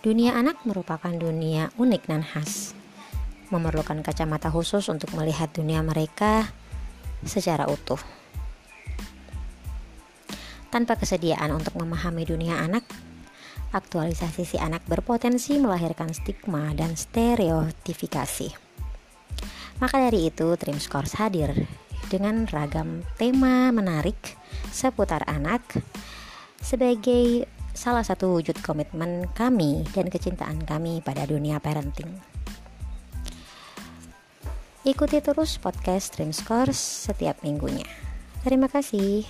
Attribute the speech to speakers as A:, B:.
A: Dunia anak merupakan dunia unik dan khas, memerlukan kacamata khusus untuk melihat dunia mereka secara utuh. Tanpa kesediaan untuk memahami dunia anak, aktualisasi si anak berpotensi melahirkan stigma dan stereotifikasi. Maka dari itu, Trim Scores hadir dengan ragam tema menarik seputar anak sebagai salah satu wujud komitmen kami dan kecintaan kami pada dunia parenting. Ikuti terus podcast Dream Scores setiap minggunya. Terima kasih.